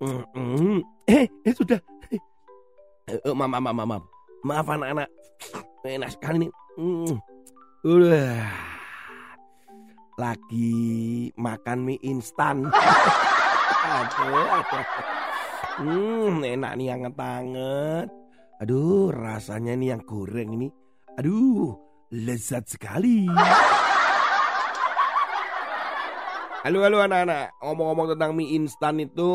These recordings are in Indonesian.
Mm. Eh, eh sudah. Eh, eh, maaf, maaf, maaf, anak-anak. Enak sekali nih. Mm. Udah. Lagi makan mie instan. aduh, aduh. Hmm, enak nih anget-anget. Aduh, rasanya nih yang goreng ini. Aduh, lezat sekali. Halo halo anak-anak, ngomong-ngomong tentang mie instan itu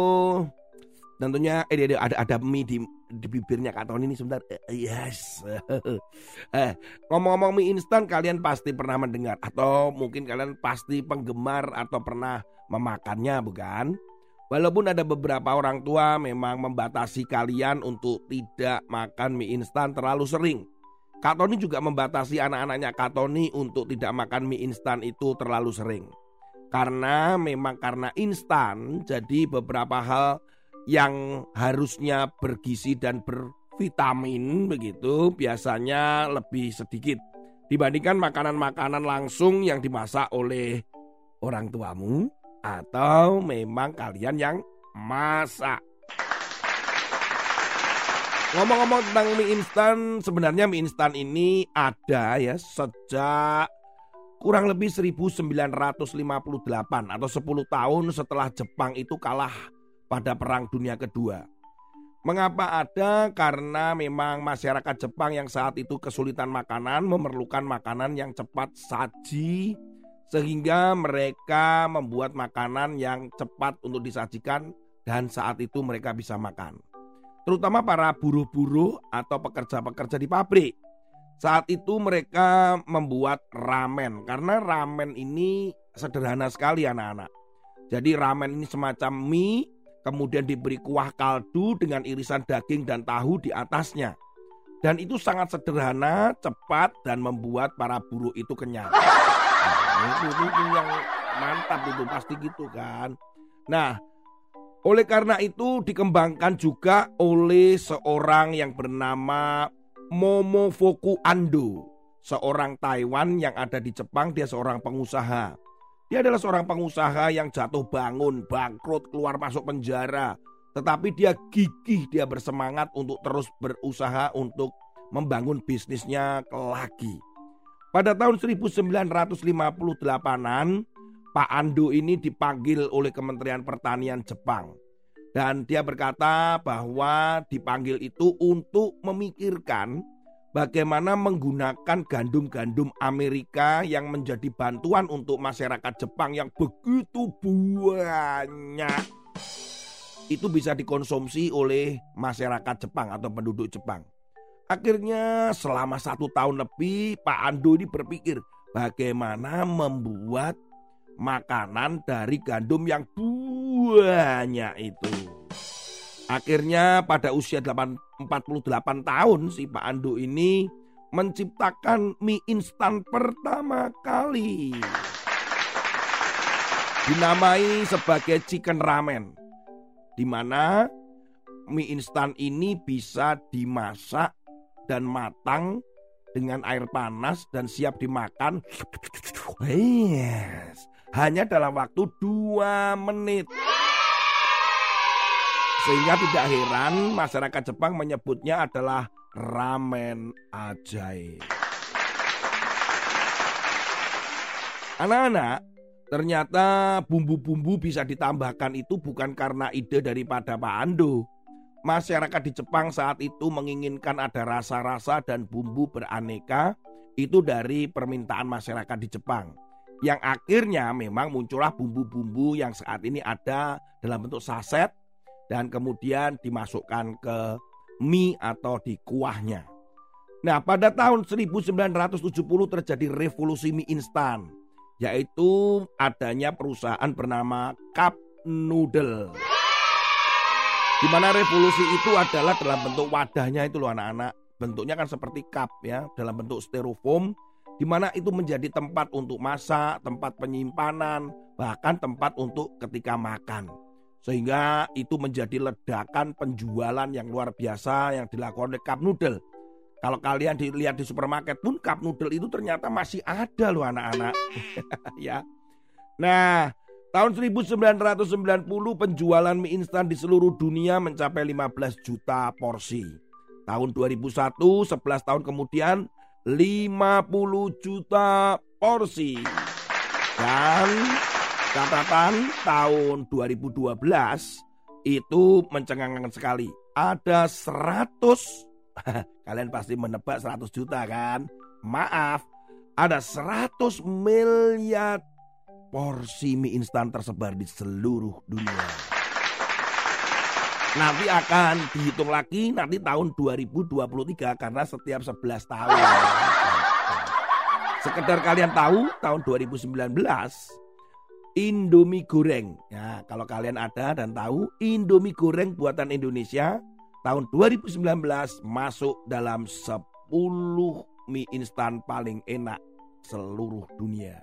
tentunya eh ada ada mie di di bibirnya Kak Tony ini sebentar. Eh, yes. eh, ngomong-ngomong mie instan kalian pasti pernah mendengar atau mungkin kalian pasti penggemar atau pernah memakannya bukan? Walaupun ada beberapa orang tua memang membatasi kalian untuk tidak makan mie instan terlalu sering. Kak Tony juga membatasi anak-anaknya Kak Tony untuk tidak makan mie instan itu terlalu sering. Karena memang karena instan, jadi beberapa hal yang harusnya bergizi dan bervitamin begitu biasanya lebih sedikit dibandingkan makanan-makanan langsung yang dimasak oleh orang tuamu atau memang kalian yang masak. Ngomong-ngomong tentang mie instan, sebenarnya mie instan ini ada ya sejak kurang lebih 1958 atau 10 tahun setelah Jepang itu kalah pada Perang Dunia Kedua. Mengapa ada? Karena memang masyarakat Jepang yang saat itu kesulitan makanan memerlukan makanan yang cepat saji sehingga mereka membuat makanan yang cepat untuk disajikan dan saat itu mereka bisa makan. Terutama para buruh-buruh atau pekerja-pekerja di pabrik. Saat itu mereka membuat ramen karena ramen ini sederhana sekali anak-anak. Jadi ramen ini semacam mie kemudian diberi kuah kaldu dengan irisan daging dan tahu di atasnya. Dan itu sangat sederhana, cepat dan membuat para buruh itu kenyang. Nah, itu, itu, yang mantap itu pasti gitu kan. Nah, oleh karena itu dikembangkan juga oleh seorang yang bernama Momofuku Ando, seorang Taiwan yang ada di Jepang, dia seorang pengusaha. Dia adalah seorang pengusaha yang jatuh bangun, bangkrut, keluar masuk penjara. Tetapi dia gigih, dia bersemangat untuk terus berusaha untuk membangun bisnisnya lagi. Pada tahun 1958-an, Pak Ando ini dipanggil oleh Kementerian Pertanian Jepang. Dan dia berkata bahwa dipanggil itu untuk memikirkan bagaimana menggunakan gandum-gandum Amerika yang menjadi bantuan untuk masyarakat Jepang yang begitu banyak. Itu bisa dikonsumsi oleh masyarakat Jepang atau penduduk Jepang. Akhirnya selama satu tahun lebih Pak Ando ini berpikir bagaimana membuat makanan dari gandum yang banyak itu. Akhirnya pada usia 8, 48 tahun si Pak Ando ini menciptakan mie instan pertama kali. Dinamai sebagai chicken ramen. Di mana mie instan ini bisa dimasak dan matang dengan air panas dan siap dimakan. Yes, hanya dalam waktu dua menit. Sehingga tidak heran masyarakat Jepang menyebutnya adalah ramen ajaib. Anak-anak, ternyata bumbu-bumbu bisa ditambahkan itu bukan karena ide daripada Pak Ando. Masyarakat di Jepang saat itu menginginkan ada rasa-rasa dan bumbu beraneka itu dari permintaan masyarakat di Jepang. Yang akhirnya memang muncullah bumbu-bumbu yang saat ini ada dalam bentuk saset dan kemudian dimasukkan ke mie atau di kuahnya. Nah, pada tahun 1970 terjadi revolusi mie instan, yaitu adanya perusahaan bernama Cup Noodle. Di mana revolusi itu adalah dalam bentuk wadahnya itu loh anak-anak. Bentuknya kan seperti cup ya, dalam bentuk styrofoam di mana itu menjadi tempat untuk masak, tempat penyimpanan, bahkan tempat untuk ketika makan. Sehingga itu menjadi ledakan penjualan yang luar biasa yang dilakukan oleh cup noodle. Kalau kalian dilihat di supermarket pun cup noodle itu ternyata masih ada loh anak-anak. ya. Nah, Tahun 1990 penjualan mie instan di seluruh dunia mencapai 15 juta porsi. Tahun 2001, 11 tahun kemudian 50 juta porsi. Dan catatan tahun 2012 itu mencengangkan sekali. Ada 100 kalian pasti menebak 100 juta kan? Maaf, ada 100 miliar porsi mie instan tersebar di seluruh dunia. Nanti akan dihitung lagi nanti tahun 2023 karena setiap 11 tahun. Sekedar kalian tahu tahun 2019 Indomie goreng. Ya, kalau kalian ada dan tahu Indomie goreng buatan Indonesia tahun 2019 masuk dalam 10 mie instan paling enak seluruh dunia.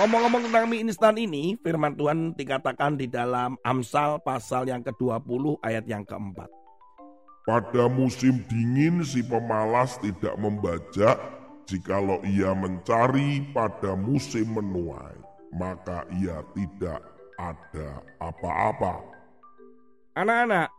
Ngomong-ngomong tentang mie instan ini, firman Tuhan dikatakan di dalam Amsal pasal yang ke-20 ayat yang keempat. Pada musim dingin si pemalas tidak membajak, jikalau ia mencari pada musim menuai, maka ia tidak ada apa-apa. Anak-anak,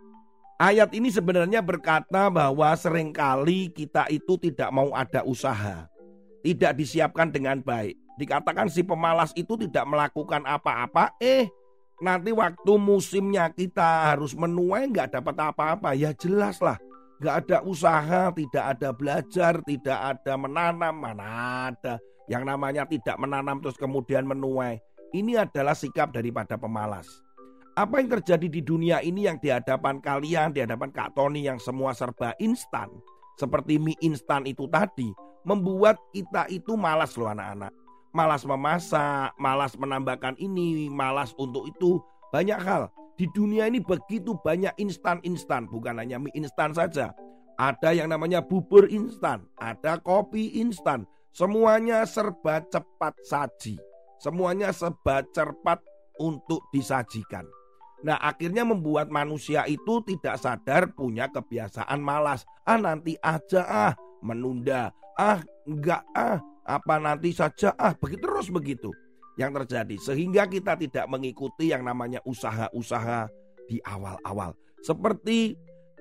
ayat ini sebenarnya berkata bahwa sering kali kita itu tidak mau ada usaha, tidak disiapkan dengan baik Dikatakan si pemalas itu tidak melakukan apa-apa, eh nanti waktu musimnya kita harus menuai nggak dapat apa-apa. Ya jelas lah, nggak ada usaha, tidak ada belajar, tidak ada menanam, mana ada. Yang namanya tidak menanam terus kemudian menuai. Ini adalah sikap daripada pemalas. Apa yang terjadi di dunia ini yang di hadapan kalian, di hadapan Kak Tony yang semua serba instan. Seperti mie instan itu tadi, membuat kita itu malas loh anak-anak malas memasak, malas menambahkan ini, malas untuk itu. Banyak hal. Di dunia ini begitu banyak instan-instan, bukan hanya mie instan saja. Ada yang namanya bubur instan, ada kopi instan. Semuanya serba cepat saji. Semuanya serba cepat untuk disajikan. Nah akhirnya membuat manusia itu tidak sadar punya kebiasaan malas. Ah nanti aja ah menunda. Ah enggak ah apa nanti saja ah begitu terus begitu yang terjadi. Sehingga kita tidak mengikuti yang namanya usaha-usaha di awal-awal. Seperti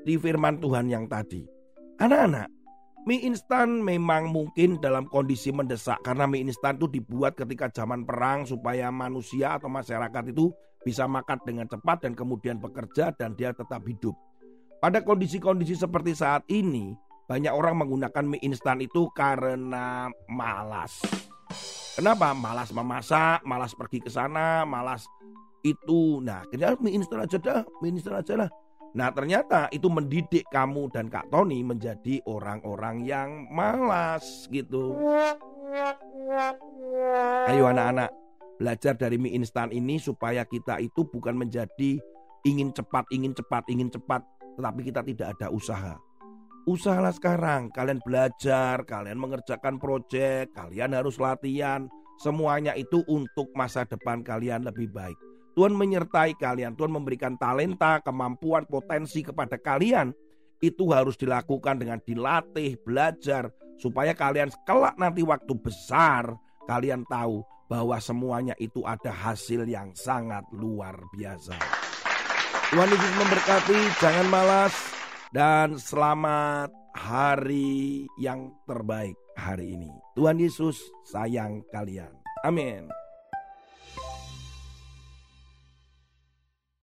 di firman Tuhan yang tadi. Anak-anak mie instan memang mungkin dalam kondisi mendesak. Karena mie instan itu dibuat ketika zaman perang supaya manusia atau masyarakat itu bisa makan dengan cepat dan kemudian bekerja dan dia tetap hidup. Pada kondisi-kondisi seperti saat ini banyak orang menggunakan mie instan itu karena malas. Kenapa? Malas memasak, malas pergi ke sana, malas itu. Nah, akhirnya mie instan aja dah, mie instan aja lah. Nah, ternyata itu mendidik kamu dan Kak Tony menjadi orang-orang yang malas gitu. Ayo anak-anak, belajar dari mie instan ini supaya kita itu bukan menjadi ingin cepat, ingin cepat, ingin cepat, tetapi kita tidak ada usaha. Usahalah sekarang, kalian belajar, kalian mengerjakan proyek, kalian harus latihan. Semuanya itu untuk masa depan kalian lebih baik. Tuhan menyertai kalian, Tuhan memberikan talenta, kemampuan, potensi kepada kalian. Itu harus dilakukan dengan dilatih, belajar, supaya kalian kelak nanti waktu besar, kalian tahu bahwa semuanya itu ada hasil yang sangat luar biasa. Tuhan Yesus memberkati, jangan malas, dan selamat hari yang terbaik hari ini. Tuhan Yesus sayang kalian. Amin.